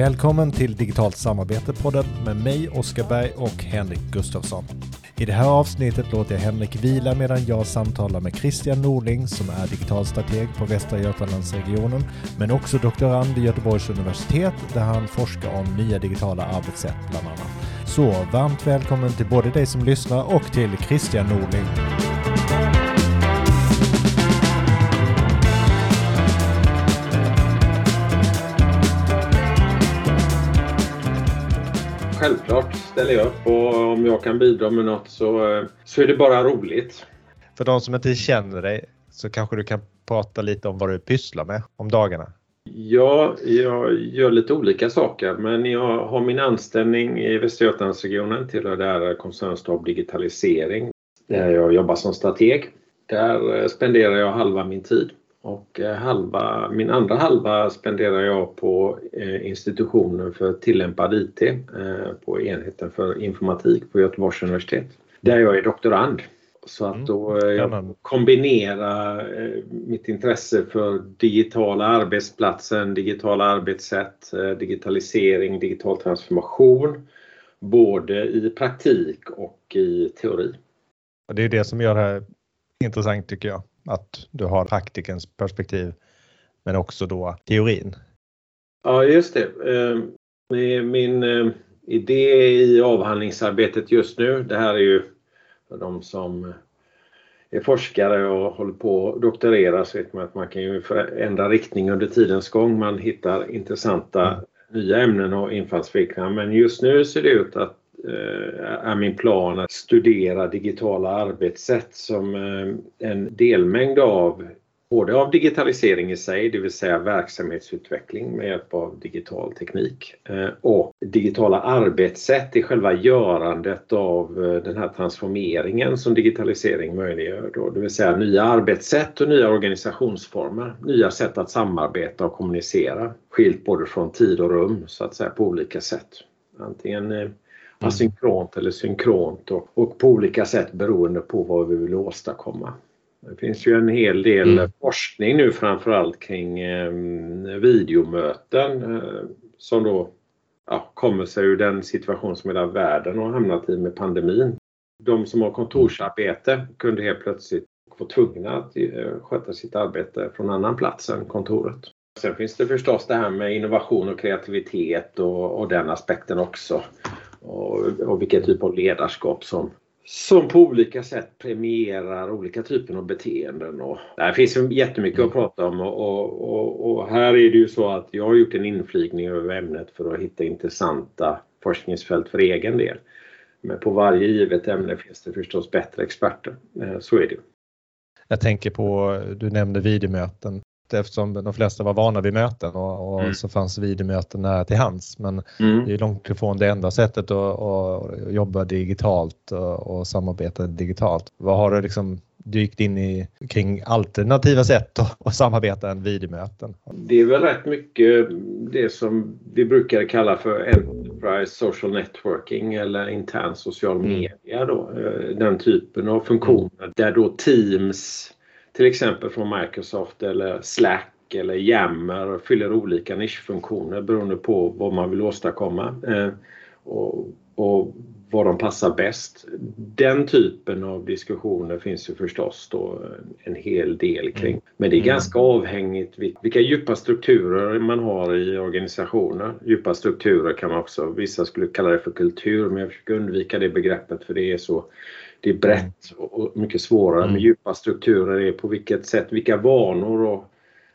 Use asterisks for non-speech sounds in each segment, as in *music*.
Välkommen till Digitalt samarbete-podden med mig, Oskar Berg och Henrik Gustafsson. I det här avsnittet låter jag Henrik vila medan jag samtalar med Christian Norling som är digital strateg på Västra Götalandsregionen men också doktorand vid Göteborgs universitet där han forskar om nya digitala arbetssätt bland annat. Så varmt välkommen till både dig som lyssnar och till Christian Norling. Självklart ställer jag upp och om jag kan bidra med något så, så är det bara roligt. För de som inte känner dig så kanske du kan prata lite om vad du pysslar med om dagarna? Ja, jag gör lite olika saker men jag har min anställning i Västra Götalandsregionen tillhör där koncernstab digitalisering där jag jobbar som strateg. Där spenderar jag halva min tid och eh, halva, min andra halva spenderar jag på eh, institutionen för tillämpad IT eh, på enheten för informatik på Göteborgs universitet. Där jag är doktorand. Så att då jag kombinera mitt intresse för digitala arbetsplatsen, digitala arbetssätt, digitalisering, digital transformation både i praktik och i teori. Och det är det som gör det här intressant tycker jag att du har praktikens perspektiv men också då teorin. Ja, just det. Ehm, min eh, idé i avhandlingsarbetet just nu, det här är ju för de som är forskare och håller på att doktorera så vet man att man kan ju ändra riktning under tidens gång. Man hittar intressanta mm. nya ämnen och infallsvinklar. Men just nu ser det ut att Eh, är min plan att studera digitala arbetssätt som eh, en delmängd av både av digitalisering i sig, det vill säga verksamhetsutveckling med hjälp av digital teknik eh, och digitala arbetssätt i själva görandet av den här transformeringen som digitalisering möjliggör. Då, det vill säga nya arbetssätt och nya organisationsformer, nya sätt att samarbeta och kommunicera skilt både från tid och rum så att säga på olika sätt. Antingen asynkront eller synkront och, och, på olika sätt beroende på vad vi vill åstadkomma. Det finns ju en hel del mm. forskning nu framförallt kring eh, videomöten eh, som då ja, kommer sig ur den situation som hela världen har hamnat i med pandemin. De som har kontorsarbete kunde helt plötsligt få tvungna att eh, sköta sitt arbete från annan plats än kontoret. Sen finns det förstås det här med innovation och kreativitet och, och den aspekten också och, och vilken typ av ledarskap som, som på olika sätt premierar olika typer av beteenden. Och, det finns jättemycket att prata om och, och, och, och, här är det ju så att jag har gjort en inflygning över ämnet för att hitta intressanta forskningsfält för egen del. Men på varje givet ämne finns det förstås bättre experter. Eh, så är det. Jag tänker på, du nämnde videomöten eftersom de flesta var vana vid möten och, och mm. så fanns videomöten nära till hands. Men mm. det är långt ifrån det enda sättet att, att jobba digitalt och, och samarbeta digitalt. Vad har du liksom dykt in i kring alternativa sätt att, samarbeta än videomöten? Det är väl rätt mycket det som vi brukar kalla för Enterprise Social Networking eller intern social mm. media. Då. Eh, den typen av funktioner där då Teams till exempel från Microsoft eller Slack eller Yammer fyller olika nischfunktioner beroende på vad man vill åstadkomma eh, och, och vad de passar bäst. Den typen av diskussioner finns ju förstås då en hel del kring. Mm. Men det är ganska mm. avhängigt vilka djupa strukturer man har i organisationer. Djupa strukturer kan man också, vissa skulle kalla det för kultur men jag försöker undvika det begreppet för det är så det är brett och mycket svårare med mm. djupa strukturer. är på vilket sätt, vilka vanor och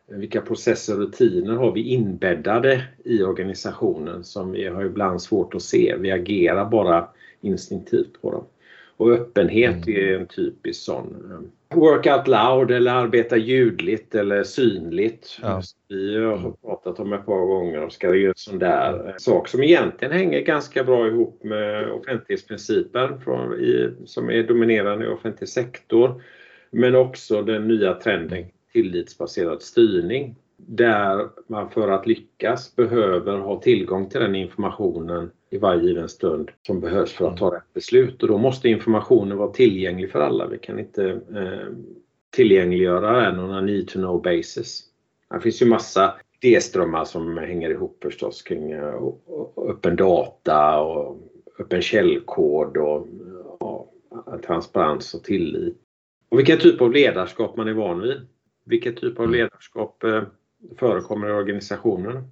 vilka processer och rutiner har vi inbäddade i organisationen som vi har ibland svårt att se. Vi agerar bara instinktivt på dem. Och öppenhet mm. är en typisk sån. Work out loud eller arbeta ljudligt eller synligt. Ja. Vi har mm. pratat om ett par gånger och ska göra en sån där sak som egentligen hänger ganska bra ihop med offentlighetsprincipen från, i, som är dominerande i offentlig sektor. Men också den nya trenden tillitsbaserad styrning där man för att lyckas behöver ha tillgång till den informationen i varje given stund som behövs för att ta rätt beslut och då måste informationen vara tillgänglig för alla. Vi kan inte eh, tillgängliggöra den on a need to know basis. Det finns ju massa idéströmmar som hänger ihop förstås kring uh, öppen data och öppen källkod och uh, transparens och tillit. Och vilken typ av ledarskap man är van vid. Vilken typ av mm. ledarskap uh, förekommer i organisationen?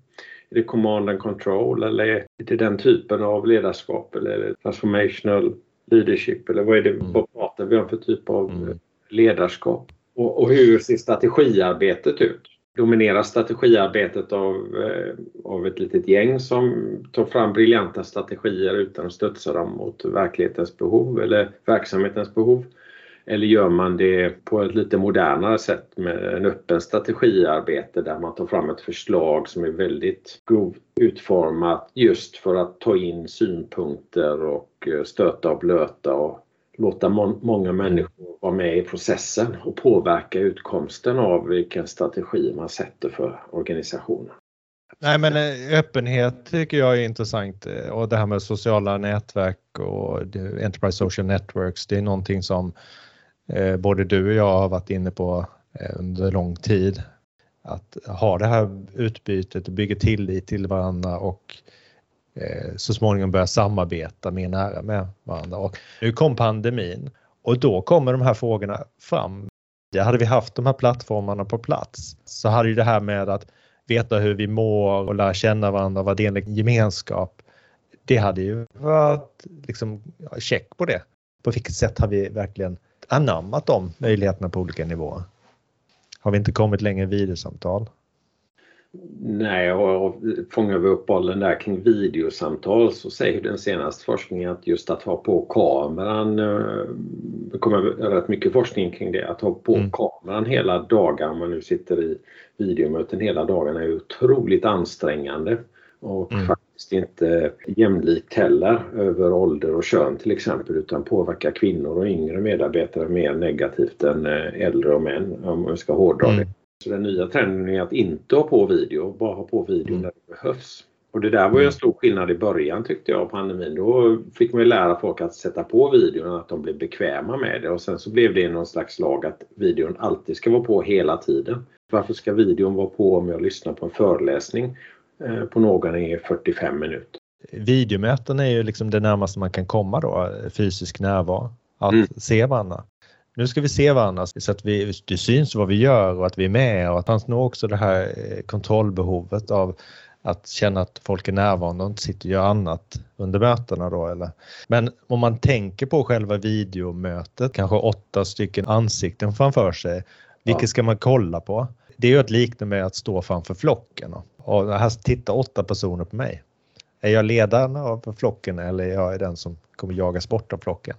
Är det command and control eller är det den typen av ledarskap eller transformational leadership eller vad är det, mm. vad pratar vi om för typ av mm. ledarskap? Och, och, hur ser strategiarbetet ut? Domineras strategiarbetet av, eh, av ett litet gäng som tar fram briljanta strategier utan att studsa dem mot verklighetens behov eller verksamhetens behov? Eller gör man det på ett lite modernare sätt med en öppen strategiarbete där man tar fram ett förslag som är väldigt grovt utformat just för att ta in synpunkter och eh, stöta och blöta och låta må många människor vara med i processen och påverka utkomsten av vilken strategi man sätter för organisationen. Nej men eh, öppenhet tycker jag är intressant eh, och det här med sociala nätverk och Enterprise Social Networks det är någonting som Eh, både du och jag har varit inne på eh, under lång tid. Att ha det här utbytet och bygga tillit till varandra och eh, så småningom börja samarbeta mer nära med varandra. Och nu kom pandemin och då kommer de här frågorna fram. Hade vi haft de här plattformarna på plats så hade ju det här med att veta hur vi mår och lära känna varandra och vara del gemenskap. Det hade ju varit liksom check på det. På vilket sätt har vi verkligen anammat de möjligheterna på olika nivåer? Har vi inte kommit längre i videosamtal? Nej, och fångar vi upp bollen där kring videosamtal så säger den senaste forskningen att just att ha på kameran, eh, det kommer rätt mycket forskning kring det, att ha på mm. kameran hela dagen, om man nu sitter i videomöten hela dagarna är otroligt ansträngande och mm. Faktiskt inte jämlikt heller över ålder och kön till exempel utan påverkar kvinnor och yngre medarbetare mer negativt än eh, äldre och män om man ska hårdra mm. det. Så den nya trenden är att inte ha på video, bara ha på video mm. när det behövs. Och det där var ju en stor skillnad i början tyckte jag av pandemin. Då fick man lära folk att sätta på videon, att de blev bekväma med det och sen så blev det någon slags lag att videon alltid ska vara på hela tiden. Varför ska videon vara på om jag lyssnar på en föreläsning på någon i 45 minuter. Videomöten är ju liksom det närmaste man kan komma då, fysisk närvaro, att mm. se varandra. Nu ska vi se varandra så att vi, det syns vad vi gör och att vi är med och att fanns nog också det här eh, kontrollbehovet av att känna att folk är närvarande och inte sitter och gör annat under mötena då eller. Men om man tänker på själva videomötet, kanske åtta stycken ansikten framför sig. Vilket ska man kolla på? Det är ju att likna med att stå framför flocken och här tittar åtta personer på mig. Är jag ledaren av flocken eller är jag den som kommer jagas bort av flocken?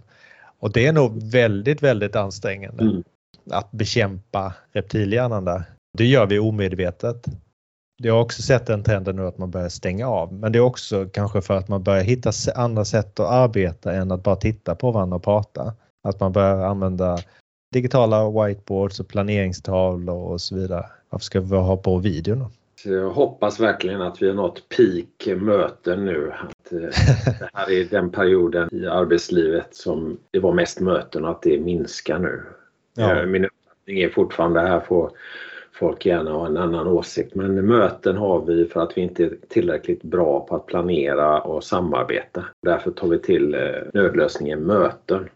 Och det är nog väldigt, väldigt ansträngande mm. att bekämpa reptilhjärnan där. Det gör vi omedvetet. Jag har också sett den trenden nu att man börjar stänga av, men det är också kanske för att man börjar hitta andra sätt att arbeta än att bara titta på varandra och prata. Att man börjar använda digitala whiteboards och planeringstavlor och så vidare. Varför ska vi ha på videon? Jag hoppas verkligen att vi har nått peak möten nu. Att eh, *laughs* det här är den perioden i arbetslivet som det var mest möten och att det minskar nu. Ja. Eh, min uppfattning är fortfarande, här får folk gärna ha en annan åsikt, men möten har vi för att vi inte är tillräckligt bra på att planera och samarbeta. Därför tar vi till eh, nödlösningen möten.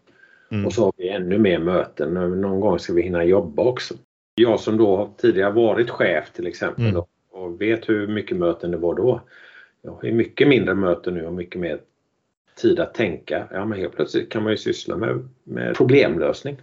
Mm. Och så har vi ännu mer möten. Någon gång ska vi hinna jobba också. Jag som då tidigare varit chef till exempel mm. och och vet hur mycket möten det var då. Jag har mycket mindre möten nu och mycket mer tid att tänka. Ja, men helt plötsligt kan man ju syssla med, med problemlösning.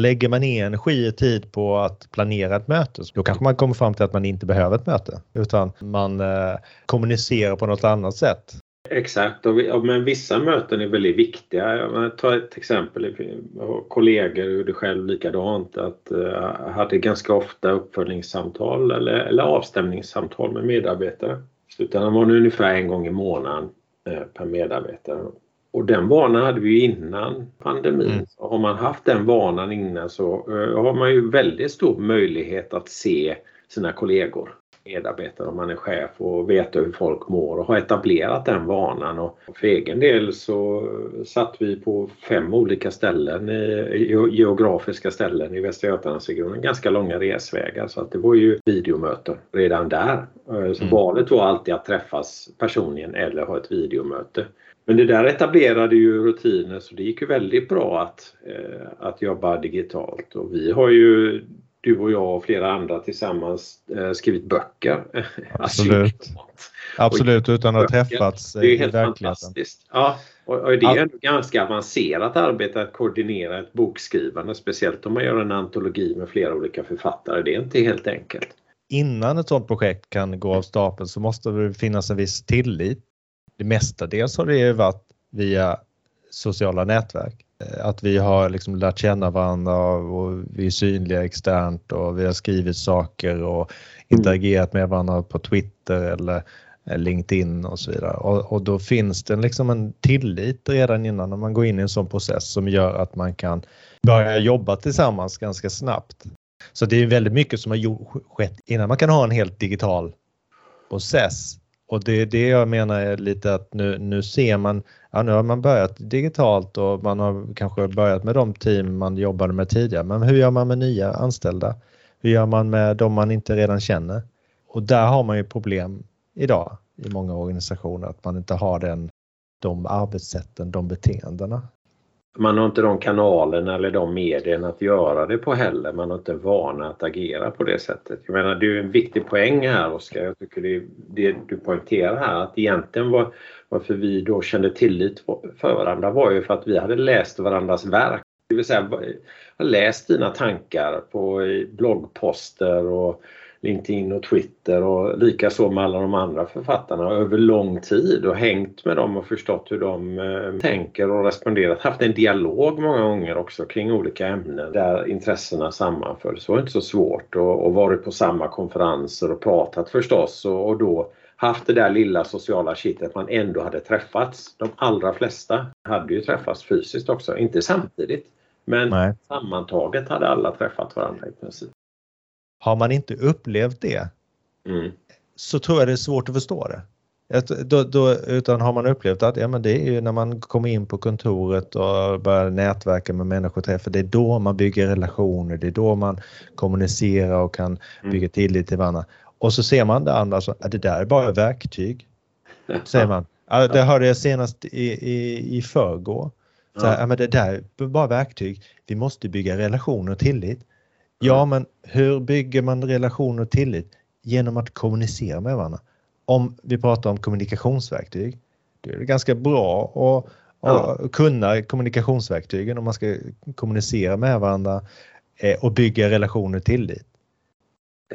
Lägger man ner energi och tid på att planera ett möte, då kanske man kommer fram till att man inte behöver ett möte utan man eh, kommunicerar på något annat sätt. Exakt, och vi, och men vissa möten är väldigt viktiga. Tar ett exempel. Kollegor gjorde själv likadant. Att uh, hade ganska ofta uppföljningssamtal eller, eller avstämningssamtal med medarbetare. Slutändan var det ungefär en gång i månaden uh, per medarbetare. Och den vanan hade vi innan pandemin. Mm. Har man haft den vanan innan så uh, har man ju väldigt stor möjlighet att se sina kollegor. Medarbetare om man är chef och veta hur folk mår och har etablerat den vanan. Och för egen del så satt vi på fem olika ställen, geografiska ställen i Västra Götalandsregionen, ganska långa resvägar så att det var ju videomöten redan där. Så mm. valet var alltid att träffas personligen eller ha ett videomöte. Men det där etablerade ju rutiner så det gick ju väldigt bra att, eh, att jobba digitalt och vi har ju du och jag och flera andra tillsammans eh, skrivit böcker. *laughs* Absolut. Absolut, utan att ha träffats Det är helt fantastiskt. Ja, och, och det är ändå ganska avancerat arbete att koordinera ett bokskrivande, speciellt om man gör en antologi med flera olika författare. Det är inte helt enkelt. Innan ett sådant projekt kan gå av stapeln så måste det finnas en viss tillit. Det mestadels har det ju varit via sociala nätverk. Eh, att vi har liksom lärt känna varandra och vi är synliga externt och vi har skrivit saker och interagerat med varandra på Twitter eller eh, LinkedIn och så vidare. Och, och, då finns det liksom en tillit redan innan när man går in i en sån process som gör att man kan börja jobba tillsammans ganska snabbt. Så det är väldigt mycket som har skett innan man kan ha en helt digital process. Och det är det jag menar är lite att nu, nu ser man ja, nu har man börjat digitalt och man har kanske börjat med de team man jobbade med tidigare. Men hur gör man med nya anställda? Hur gör man med de man inte redan känner? Och där har man ju problem idag i många organisationer att man inte har den, de arbetssätten, de beteendena man har inte de kanalerna eller de medierna att göra det på heller. Man har inte vana att agera på det sättet. Jag menar, det är en viktig poäng här Oskar. Jag tycker det, det du poängterar här att egentligen var, varför vi då kände tillit för varandra var ju för att vi hade läst varandras verk. Det vill säga, jag har läst dina tankar på bloggposter och LinkedIn och Twitter och likaså med alla de andra författarna över lång tid och hängt med dem och förstått hur de eh, tänker och responderat. Haft en dialog många gånger också kring olika ämnen där intressena sammanföll. Så det var inte så svårt och, och varit på samma konferenser och pratat förstås och, och då haft det där lilla sociala kittet man ändå hade träffats. De allra flesta hade ju träffats fysiskt också, inte samtidigt. Men Nej. sammantaget hade alla träffat varandra i princip. Har man inte upplevt det mm. så tror jag det är svårt att förstå det. Då, då, utan har man upplevt att ja, men det är ju när man kommer in på kontoret och börjar nätverka med människor träffar, det är då man bygger relationer, det är då man kommunicerar och kan mm. bygga tillit till varandra. Och så ser man det andra, så, att det där är bara verktyg. Säger man. *laughs* Det hörde jag senast i, i, i förrgår. Så här, ja. men det där är bara verktyg. Vi måste bygga relationer och tillit. Ja, men hur bygger man relation och tillit? Genom att kommunicera med varandra. Om vi pratar om kommunikationsverktyg, då är det ganska bra att ja. kunna kommunikationsverktygen om man ska kommunicera med varandra eh, och bygga relationer och tillit.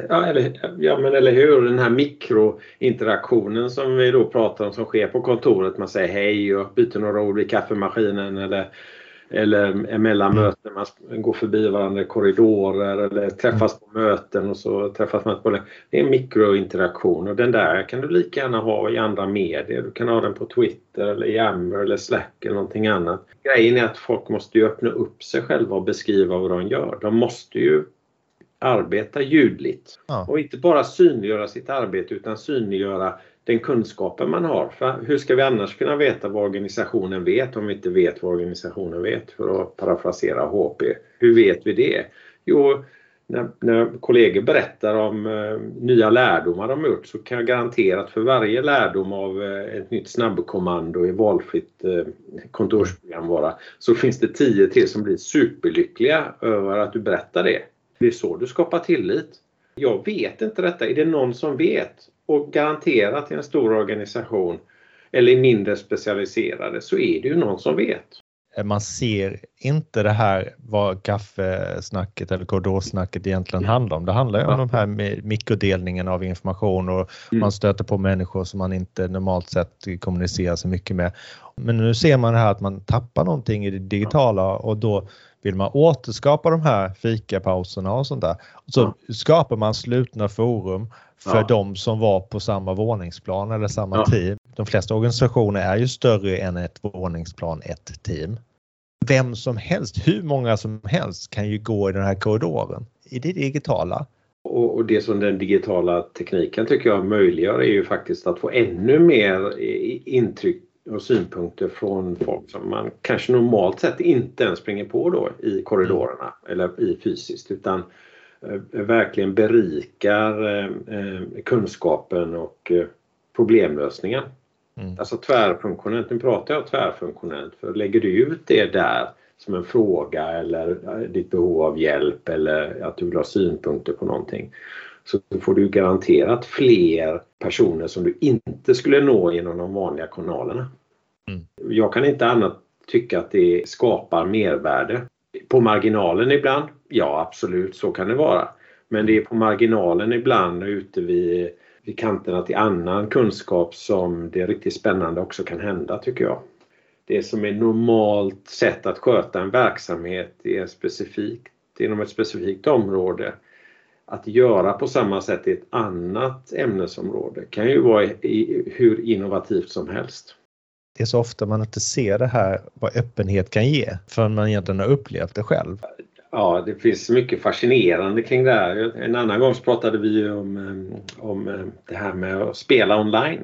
Ja, eller, ja, men eller hur. Den här mikrointeraktionen som vi då pratar om som sker på kontoret. Man säger hej och byter några ord vid kaffemaskinen eller eller mellan mm. möten, man går förbi varandra i korridorer eller träffas på möten och så träffas man på Det är en mikrointeraktion och den där kan du lika gärna ha i andra medier. Du kan ha den på Twitter eller i Yammer eller Slack eller någonting annat. Grejen är att folk måste ju öppna upp sig själva och beskriva vad de gör. De måste ju arbeta ljudligt ja. och inte bara synliggöra sitt arbete utan synliggöra den kunskapen man har. För hur ska vi annars kunna veta vad organisationen vet om vi inte vet vad organisationen vet? För att parafrasera HP. Hur vet vi det? Jo, när, när kollegor berättar om eh, nya lärdomar de gjort så kan jag garantera att för varje lärdom av eh, ett nytt snabbkommando i valfritt eh, kontorsprogramvara så finns det tio till som blir superlyckliga över att du berättar det. Det är så du skapar tillit. Jag vet inte detta. Är det någon som vet? Och garanterat i en stor organisation eller i mindre specialiserade så är det ju någon som vet. Man ser inte det här vad kaffesnacket eller korridorsnacket egentligen handlar om. Det handlar ju om ja. de här mikrodelningen av information och mm. man stöter på människor som man inte normalt sett kommunicerar så mycket med. Men nu ser man här att man tappar någonting i det digitala och då vill man återskapa de här fikapauserna och sånt där. så ja. skapar man slutna forum för ja. de som var på samma våningsplan eller samma ja. team. De flesta organisationer är ju större än ett våningsplan, ett team. Vem som helst, hur många som helst kan ju gå i den här korridoren i det digitala Och, och det som den digitala tekniken tycker jag möjliggör är ju faktiskt att få ännu mer intryck och synpunkter från folk som man kanske normalt sett inte ens springer på då i korridorerna eller i fysiskt utan eh, verkligen berikar eh, eh, kunskapen och problemlösningen. Mm. Alltså tvärfunktionellt, nu pratar jag tvärfunktionellt för lägger du ut det där som en fråga eller ditt behov av hjälp eller att du vill ha synpunkter på någonting så får du garanterat fler personer som du inte skulle nå genom de vanliga kanalerna. Mm. Jag kan inte annat tycka att det skapar mervärde. På marginalen ibland, ja absolut så kan det vara. Men det är på marginalen ibland ute vid, vid kanterna till annan kunskap som det är riktigt spännande också kan hända tycker jag. Det som är normalt sätt att sköta en verksamhet är specifikt inom ett specifikt område att göra på samma sätt i ett annat ämnesområde kan ju vara i, hur innovativt som helst. Det är så ofta man inte ser det här vad öppenhet kan ge förrän man egentligen har upplevt det själv. Ja, det finns mycket fascinerande kring det här. En annan gång pratade vi om, eh, om eh, det här med att spela online.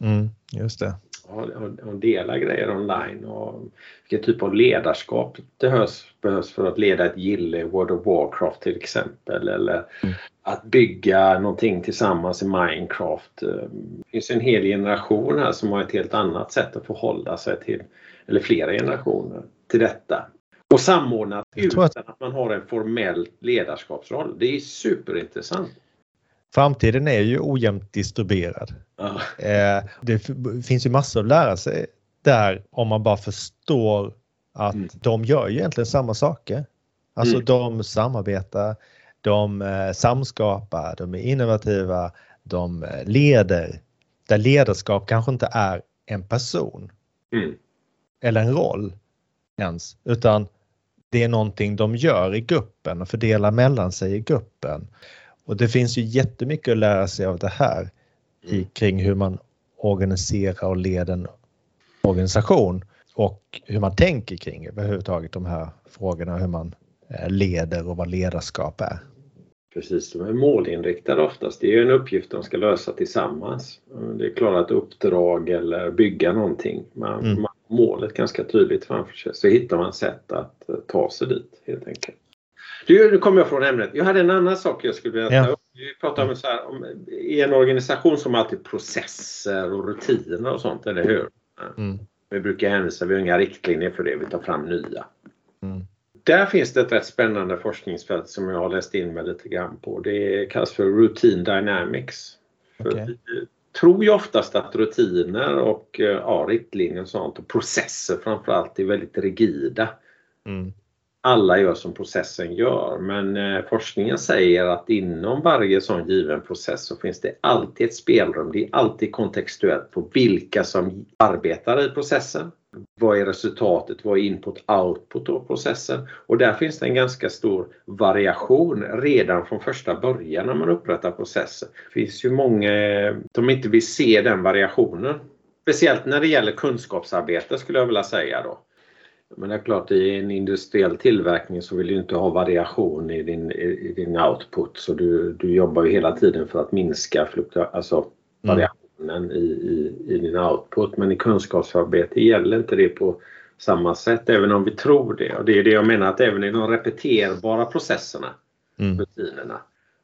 Mm, just det och, och dela grejer online och vilken typ av ledarskap det behövs, behövs för att leda ett gille World of Warcraft till exempel eller mm. att bygga någonting tillsammans i Minecraft. Det finns en hel generation här som har ett helt annat sätt att förhålla sig till, eller flera generationer, till detta. Och samordnat utan att... att man har en formell ledarskapsroll. Det är superintressant. Framtiden är ju ojämnt distribuerad. Ja. Eh, det finns ju massor att lära sig där om man bara förstår att mm. de gör ju egentligen samma saker. Alltså mm. de samarbetar, de eh, samskapar, de är innovativa, de eh, leder. Där ledarskap kanske inte är en person mm. eller en roll ens, utan det är någonting de gör i gruppen och fördelar mellan sig i gruppen. Och det finns ju jättemycket att lära sig av det här i, mm. kring hur man organiserar och leder en organisation och hur man tänker kring överhuvudtaget de här frågorna, hur man eh, leder och vad ledarskap är. Precis, de är målinriktade oftast. Det är en uppgift de ska lösa tillsammans. Det är klara ett uppdrag eller bygga någonting. Man, mm. man målet ganska tydligt framför sig så hittar man sätt att eh, ta sig dit helt enkelt. Du, nu kommer jag från ämnet. Jag hade en annan sak jag skulle vilja ta upp. Vi pratar om, så här, om i en organisation som alltid processer och rutiner och sånt, eller hur? Mm. Vi brukar hänvisa, vi har inga riktlinjer för det, vi tar fram nya. Mm. Där finns det ett rätt spännande forskningsfält som jag har läst in mig lite grann på. Det kallas för Routine Dynamics. Okay. Vi tror ju oftast att rutiner och ja, riktlinjer och sånt och processer framförallt är väldigt rigida. Mm alla gör som processen gör men eh, forskningen säger att inom varje sån given process så finns det alltid ett spelrum. Det är alltid kontextuellt på vilka som arbetar i processen. Vad är resultatet? Vad är input output av processen? Och där finns det en ganska stor variation redan från första början när man upprättar processer. Det finns ju många eh, som inte vill se den variationen. Speciellt när det gäller kunskapsarbete skulle jag vilja säga då. Men det är klart i en industriell tillverkning så vill du inte ha variation i din, i din output så du, du jobbar ju hela tiden för att minska alltså mm. variationen i, i, i din output. Men i kunskapsarbete gäller inte det på samma sätt även om vi tror det. Och det är det jag menar att även i de repeterbara processerna, mm. rutinerna,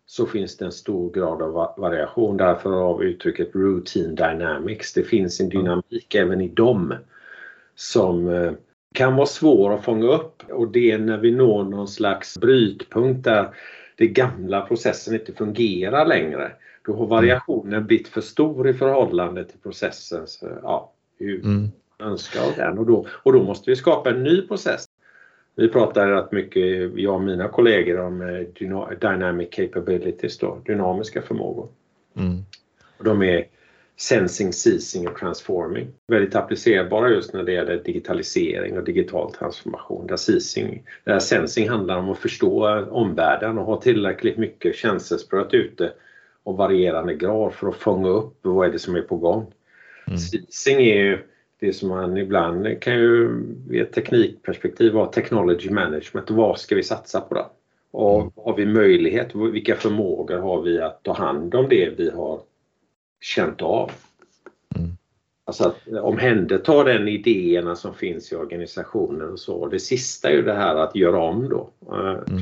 så finns det en stor grad av variation. Därför har vi uttrycket routine dynamics. Det finns en dynamik mm. även i dem som eh, kan vara svår att fånga upp och det är när vi når någon slags brytpunkt där den gamla processen inte fungerar längre. Då har variationen blivit för stor i förhållande till processens ja, hur mm. önskar av den och då, och då måste vi skapa en ny process. Vi pratar rätt mycket, jag och mina kollegor, om eh, dynamic capabilities, då, dynamiska förmågor. Mm. Och de är sensing, seizing och transforming. Väldigt applicerbara just när det gäller digitalisering och digital transformation. Där, seizing, där sensing handlar om att förstå omvärlden och ha tillräckligt mycket känselspröt ute och varierande grad för att fånga upp vad är det som är på gång. Mm. Seizing är ju det som man ibland kan ju i ett teknikperspektiv vara technology management. Vad ska vi satsa på då? Och mm. har vi möjlighet, vilka förmågor har vi att ta hand om det vi har känt av? Mm. Alltså att omhänderta den idéerna som finns i organisationen och så. Det sista är ju det här att göra om då, eh,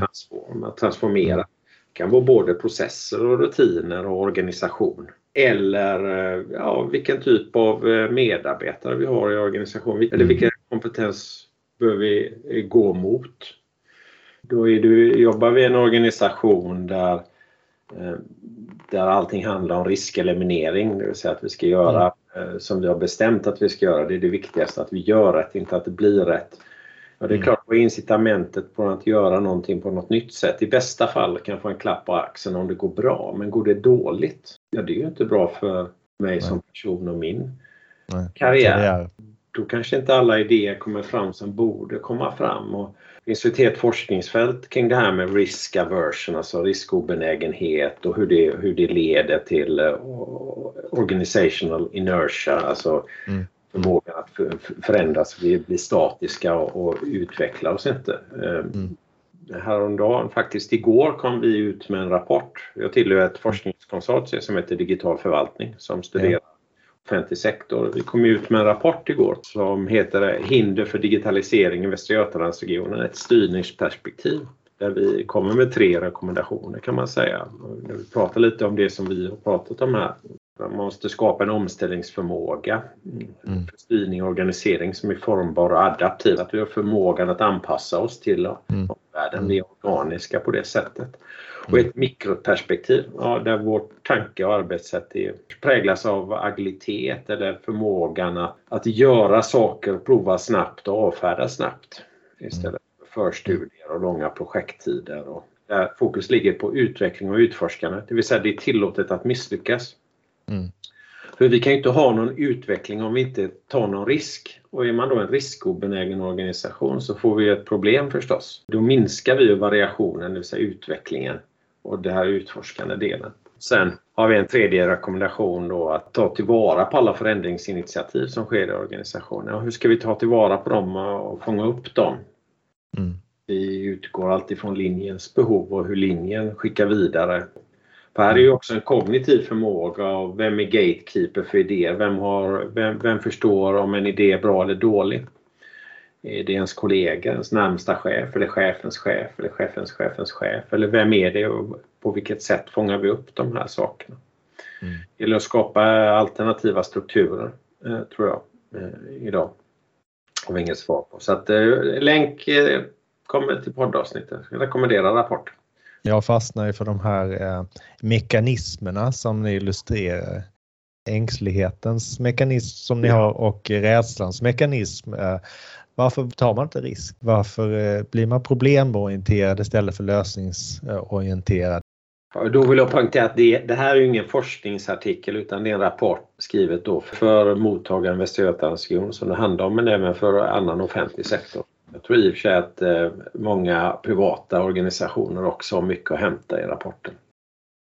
mm. att transformera. Det kan vara både processer och rutiner och organisation. Eller eh, ja, vilken typ av eh, medarbetare vi har i organisationen. Eller mm. vilken kompetens bör vi gå mot? Då är du, jobbar vi i en organisation där, där allting handlar om riskeliminering, det vill säga att vi ska göra Eh, som vi har bestämt att vi ska göra. Det är det viktigaste, att vi gör rätt, inte att det blir rätt. Ja, det är mm. klart, vad är incitamentet på att göra någonting på något nytt sätt? I bästa fall kan få en klapp på axeln om det går bra, men går det dåligt? Ja, det är ju inte bra för mig Nej. som person och min Nej. karriär. karriär. Då kanske inte alla idéer kommer fram som borde komma fram. Och finns ett helt forskningsfält kring det här med risk aversion, alltså riskobenägenhet och hur det, hur det leder till uh, organizational inertia, alltså mm. förmågan att förändras, vi blir statiska och, och utvecklar oss inte. Um, mm. Häromdagen, faktiskt igår, kom vi ut med en rapport. Jag tillhör ett forskningskonsortium som heter Digital förvaltning som studerar offentlig sektor. Vi kom ut med en rapport igår som heter Hinder för digitalisering i Västra Götalandsregionen, ett styrningsperspektiv. Där vi kommer med tre rekommendationer kan man säga. Vi pratar lite om det som vi har pratat om här. Man måste skapa en omställningsförmåga, mm. styrning och organisering som är formbar och adaptiv. Att vi har förmågan att anpassa oss till mm. omvärlden. Vi är organiska på det sättet. Och ett mikroperspektiv ja, där vårt tanke och arbetssätt är, präglas av agilitet eller förmågan att, att göra saker, prova snabbt och avfärda snabbt istället för förstudier och långa projekttider. Och där fokus ligger på utveckling och utforskande, det vill säga det är tillåtet att misslyckas. Mm. För vi kan ju inte ha någon utveckling om vi inte tar någon risk. Och är man då en riskobenägen organisation så får vi ett problem förstås. Då minskar vi variationen, det vill säga utvecklingen och den här utforskande delen. Sen har vi en tredje rekommendation då att ta tillvara på alla förändringsinitiativ som sker i organisationen. Och hur ska vi ta tillvara på dem och fånga upp dem? Mm. Vi utgår alltid från linjens behov och hur linjen skickar vidare. För här är ju också en kognitiv förmåga av vem är gatekeeper för idéer? Vem, har, vem, vem förstår om en idé är bra eller dålig? Är det ens kollega, ens närmsta chef eller chefens chef eller chefens chefens chef? Eller vem är det och på vilket sätt fångar vi upp de här sakerna? Mm. Det gäller att skapa alternativa strukturer, eh, tror jag, eh, idag. Har vi inget svar på. Så att eh, länk eh, kommer till poddavsnittet. Jag rekommenderar rapport. Jag fastnar ju för de här eh, mekanismerna som ni illustrerar. Ängslighetens mekanism som ni ja. har och rädslans mekanism. Eh, varför tar man inte risk? Varför eh, blir man problemorienterad istället för lösningsorienterad? Då vill jag poängtera att det, det, här är ingen forskningsartikel utan det är en rapport skrivet då för mottagaren Västra Götalandsregion som det handlar om men även för annan offentlig sektor. Jag tror i och för sig att eh, många privata organisationer också har mycket att hämta i rapporten.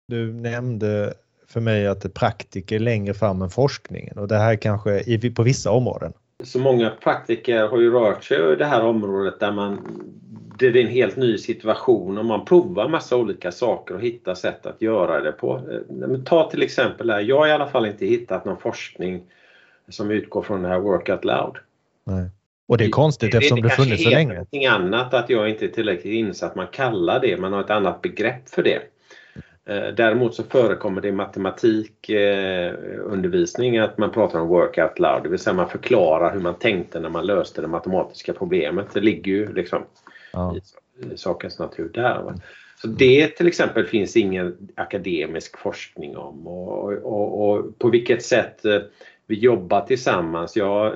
Du nämnde för mig att praktiker längre fram än forskningen och det här kanske på vissa områden. Så många praktiker har ju rört sig i det här området där man det är en helt ny situation och man provar massa olika saker och hittar sätt att göra det på. Ta till exempel här, jag har i alla fall inte hittat någon forskning som utgår från det här work out loud. Nej. Och det är konstigt det, eftersom det, det funnits så länge. Det är annat att jag inte är tillräckligt insatt. Man kallar det, man har ett annat begrepp för det. Eh, däremot så förekommer det i matematikundervisning eh, att man pratar om work out loud, det vill säga man förklarar hur man tänkte när man löste det matematiska problemet. Det ligger ju liksom ja. i sakens natur där. Så det till exempel finns ingen akademisk forskning om och, och, och på vilket sätt eh, vi jobbar tillsammans. Ja,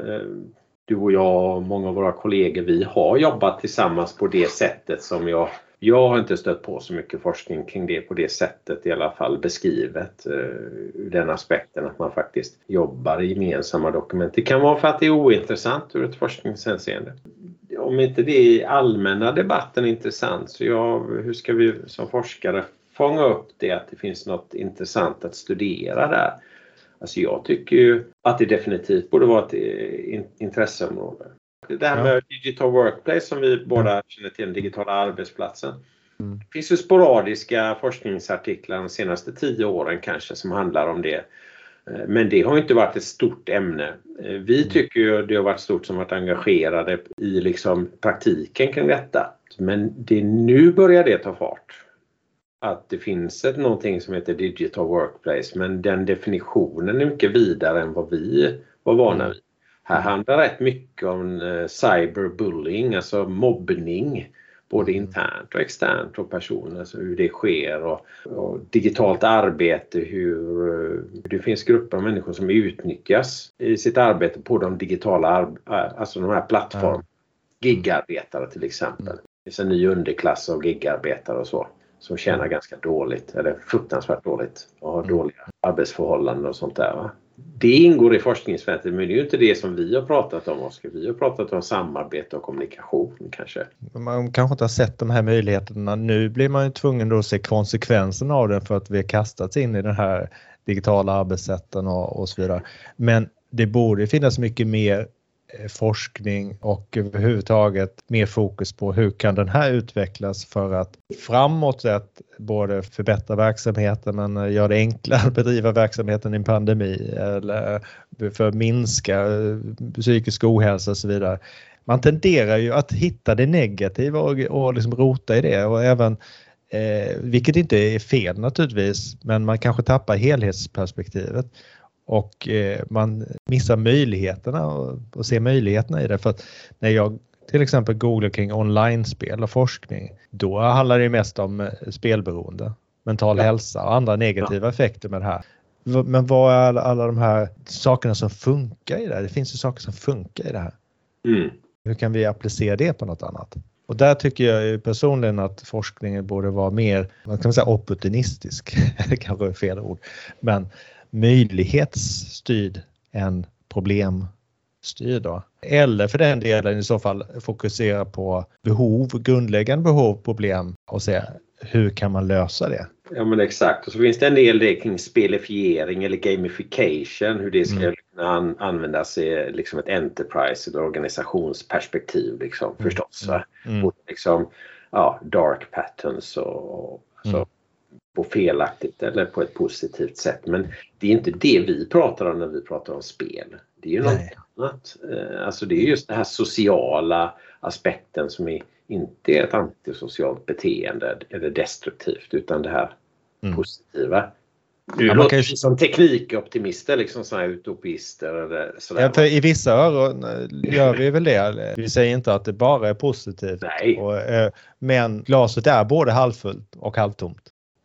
du och jag och många av våra kollegor, vi har jobbat tillsammans på det sättet som jag jag har inte stött på så mycket forskning kring det på det sättet i alla fall beskrivet eh, ur den aspekten att man faktiskt jobbar i gemensamma dokument. Det kan vara för att det är ointressant ur ett forskningshänseende. Om inte det i allmänna debatten är intressant så ja, hur ska vi som forskare fånga upp det att det finns något intressant att studera där? Alltså jag tycker ju att det definitivt borde vara ett eh, intresseområde. Det här med digital workplace som vi båda känner till, den digitala arbetsplatsen. Mm. Det finns ju sporadiska forskningsartiklar de senaste tio åren kanske som handlar om det. Eh, men det har inte varit ett stort ämne. Eh, vi mm. tycker ju det har varit stort som varit engagerade i liksom praktiken kring detta. Men det, nu börjar det ta fart. Att det finns ett, någonting som heter Digital Workplace men den definitionen är mycket vidare än vad vi var vana mm. vid. Här handlar rätt mycket om eh, cyberbullying, alltså mobbning både mm. internt och externt och personer, alltså hur det sker och, och digitalt arbete, hur, det finns grupper av människor som utnyttjas i sitt arbete på de digitala, alltså de här plattformarna. Gigarbetare till exempel. Mm. Det finns en ny underklass av gigarbetare och så som tjänar ganska dåligt eller fruktansvärt dåligt och har mm. dåliga arbetsförhållanden och sånt där. Va? Det ingår i forskningsfältet men det är ju inte det som vi har pratat om Oskar. Vi har pratat om samarbete och kommunikation kanske. Man kanske inte har sett de här möjligheterna. Nu blir man ju tvungen att se konsekvenserna av det för att vi har kastats in i den här digitala arbetssätten och, och så vidare. Men det borde finnas mycket mer Eh, forskning och överhuvudtaget mer fokus på hur kan den här utvecklas för att framåt sett både förbättra verksamheten men eh, göra det enklare att bedriva verksamheten i en pandemi eller för att minska eh, psykisk ohälsa och så vidare. Man tenderar ju att hitta det negativa och, och liksom rota i det och även Eh, vilket inte är fel naturligtvis, men man kanske tappar helhetsperspektivet och eh, man missar möjligheterna och, och ser möjligheterna i det. För att när jag till exempel googlar kring online-spel och forskning, då handlar det mest om eh, spelberoende, mental ja. hälsa och andra negativa ja. effekter med det här. Men vad är alla, alla de här sakerna som funkar i det här? Det finns ju saker som funkar i det här. Mm. Hur kan vi applicera det på något annat? Och där tycker jag personligen att forskningen borde vara mer, man kan säga opportunistisk, *laughs* det kanske är fel ord, men möjlighetsstyrd än problemstyrd. Då. Eller för den delen i så fall fokusera på behov, grundläggande behov, problem och se hur kan man lösa det? Ja men exakt och så finns det en del det kring spelifiering eller gamification hur det ska mm. kunna an användas i liksom ett enterprise eller organisationsperspektiv liksom mm. förstås. Mm. Mm. liksom, ja, dark patterns och, och så. Mm på felaktigt eller på ett positivt sätt. Men det är inte det vi pratar om när vi pratar om spel. Det är ju något annat. Eh, alltså det är just den här sociala aspekten som är, inte är ett antisocialt beteende eller destruktivt utan det här mm. positiva. Du ja, låter ju... som teknikoptimister, liksom sådana här utopister eller sådär. Ja, för I vissa öron eh, gör vi väl det. Vi säger inte att det bara är positivt. Nej. Och, eh, men glaset är både halvfullt och halvtomt.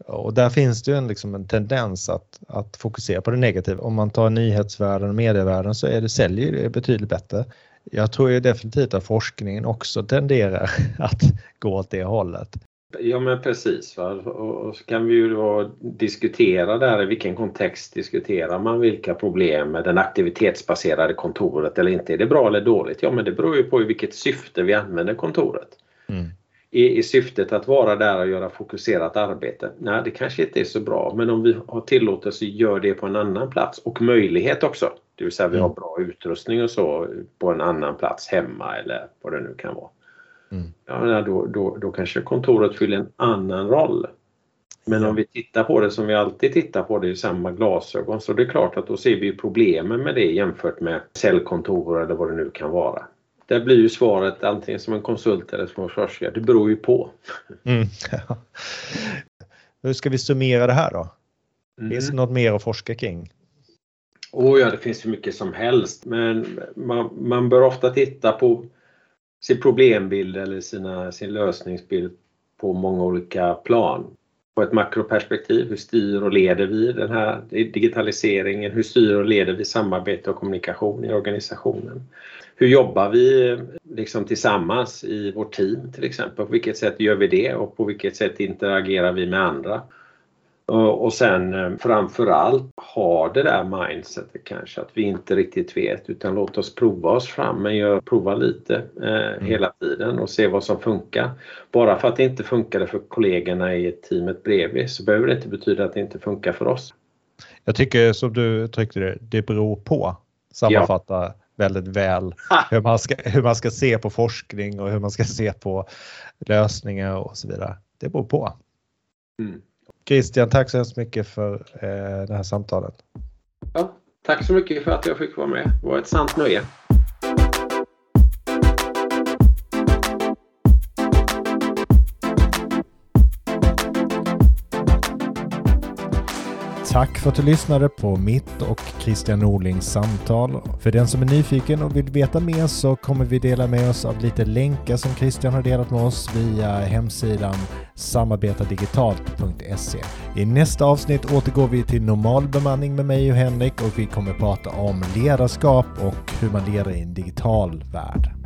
Och där finns det ju en, liksom en tendens att, att fokusera på det negativa. Om man tar nyhetsvärlden och medievärlden så är det, säljer det betydligt bättre. Jag tror ju definitivt att forskningen också tenderar *laughs* att gå åt det hållet. Ja men precis. Va? Och så kan vi ju då diskutera där i vilken kontext diskuterar man vilka problem med den aktivitetsbaserade kontoret eller inte. Är det bra eller dåligt? Ja men det beror ju på i vilket syfte vi använder kontoret. Mm i, i syftet att vara där och göra fokuserat arbete. Nej, det kanske inte är så bra men om vi har tillåtelse att göra det på en annan plats och möjlighet också. Det vill säga vi har mm. bra utrustning och så på en annan plats hemma eller vad det nu kan vara. Mm. Ja, då, då, då kanske kontoret fyller en annan roll. Men om vi tittar på det som vi alltid tittar på det i samma glasögon så det är klart att då ser vi problemen med det jämfört med cellkontor eller vad det nu kan vara. Där blir ju svaret antingen som en konsult eller som en forskare. Det beror ju på. Mm, ja. Hur ska vi summera det här då? Mm. Finns det något mer att forska kring? Oh ja, det finns ju mycket som helst men man, man bör ofta titta på sin problembild eller sina, sin lösningsbild på många olika plan. På ett makroperspektiv, hur styr och leder vi den här digitaliseringen? Hur styr och leder vi samarbete och kommunikation i organisationen? Hur jobbar vi liksom tillsammans i vårt team till exempel? På vilket sätt gör vi det och på vilket sätt interagerar vi med andra? Och sen eh, framförallt ha det där mindsetet kanske att vi inte riktigt vet utan låt oss prova oss fram men gör, prova lite eh, mm. hela tiden och se vad som funkar. Bara för att det inte funkade för kollegorna i teamet bredvid så behöver det inte betyda att det inte funkar för oss. Jag tycker som du tryckte det, det beror på. Sammanfatta ja väldigt väl *laughs* hur man, ska, hur man ska se på forskning och hur man ska se på lösningar och så vidare. det beror på. Mm. Christian, tack så hemskt mycket för eh, det här samtalet. Ja, tack så mycket för att jag fick vara med. Det var ett sant nöje. Tack för att du lyssnade på mitt och Christian Norlings samtal. För den som är nyfiken och vill veta mer så kommer vi dela med oss av lite länkar som Christian har delat med oss via hemsidan samarbetardigitalt.se. I nästa avsnitt återgår vi till normal bemanning med mig och Henrik och vi kommer prata om ledarskap och hur man leder i en digital värld.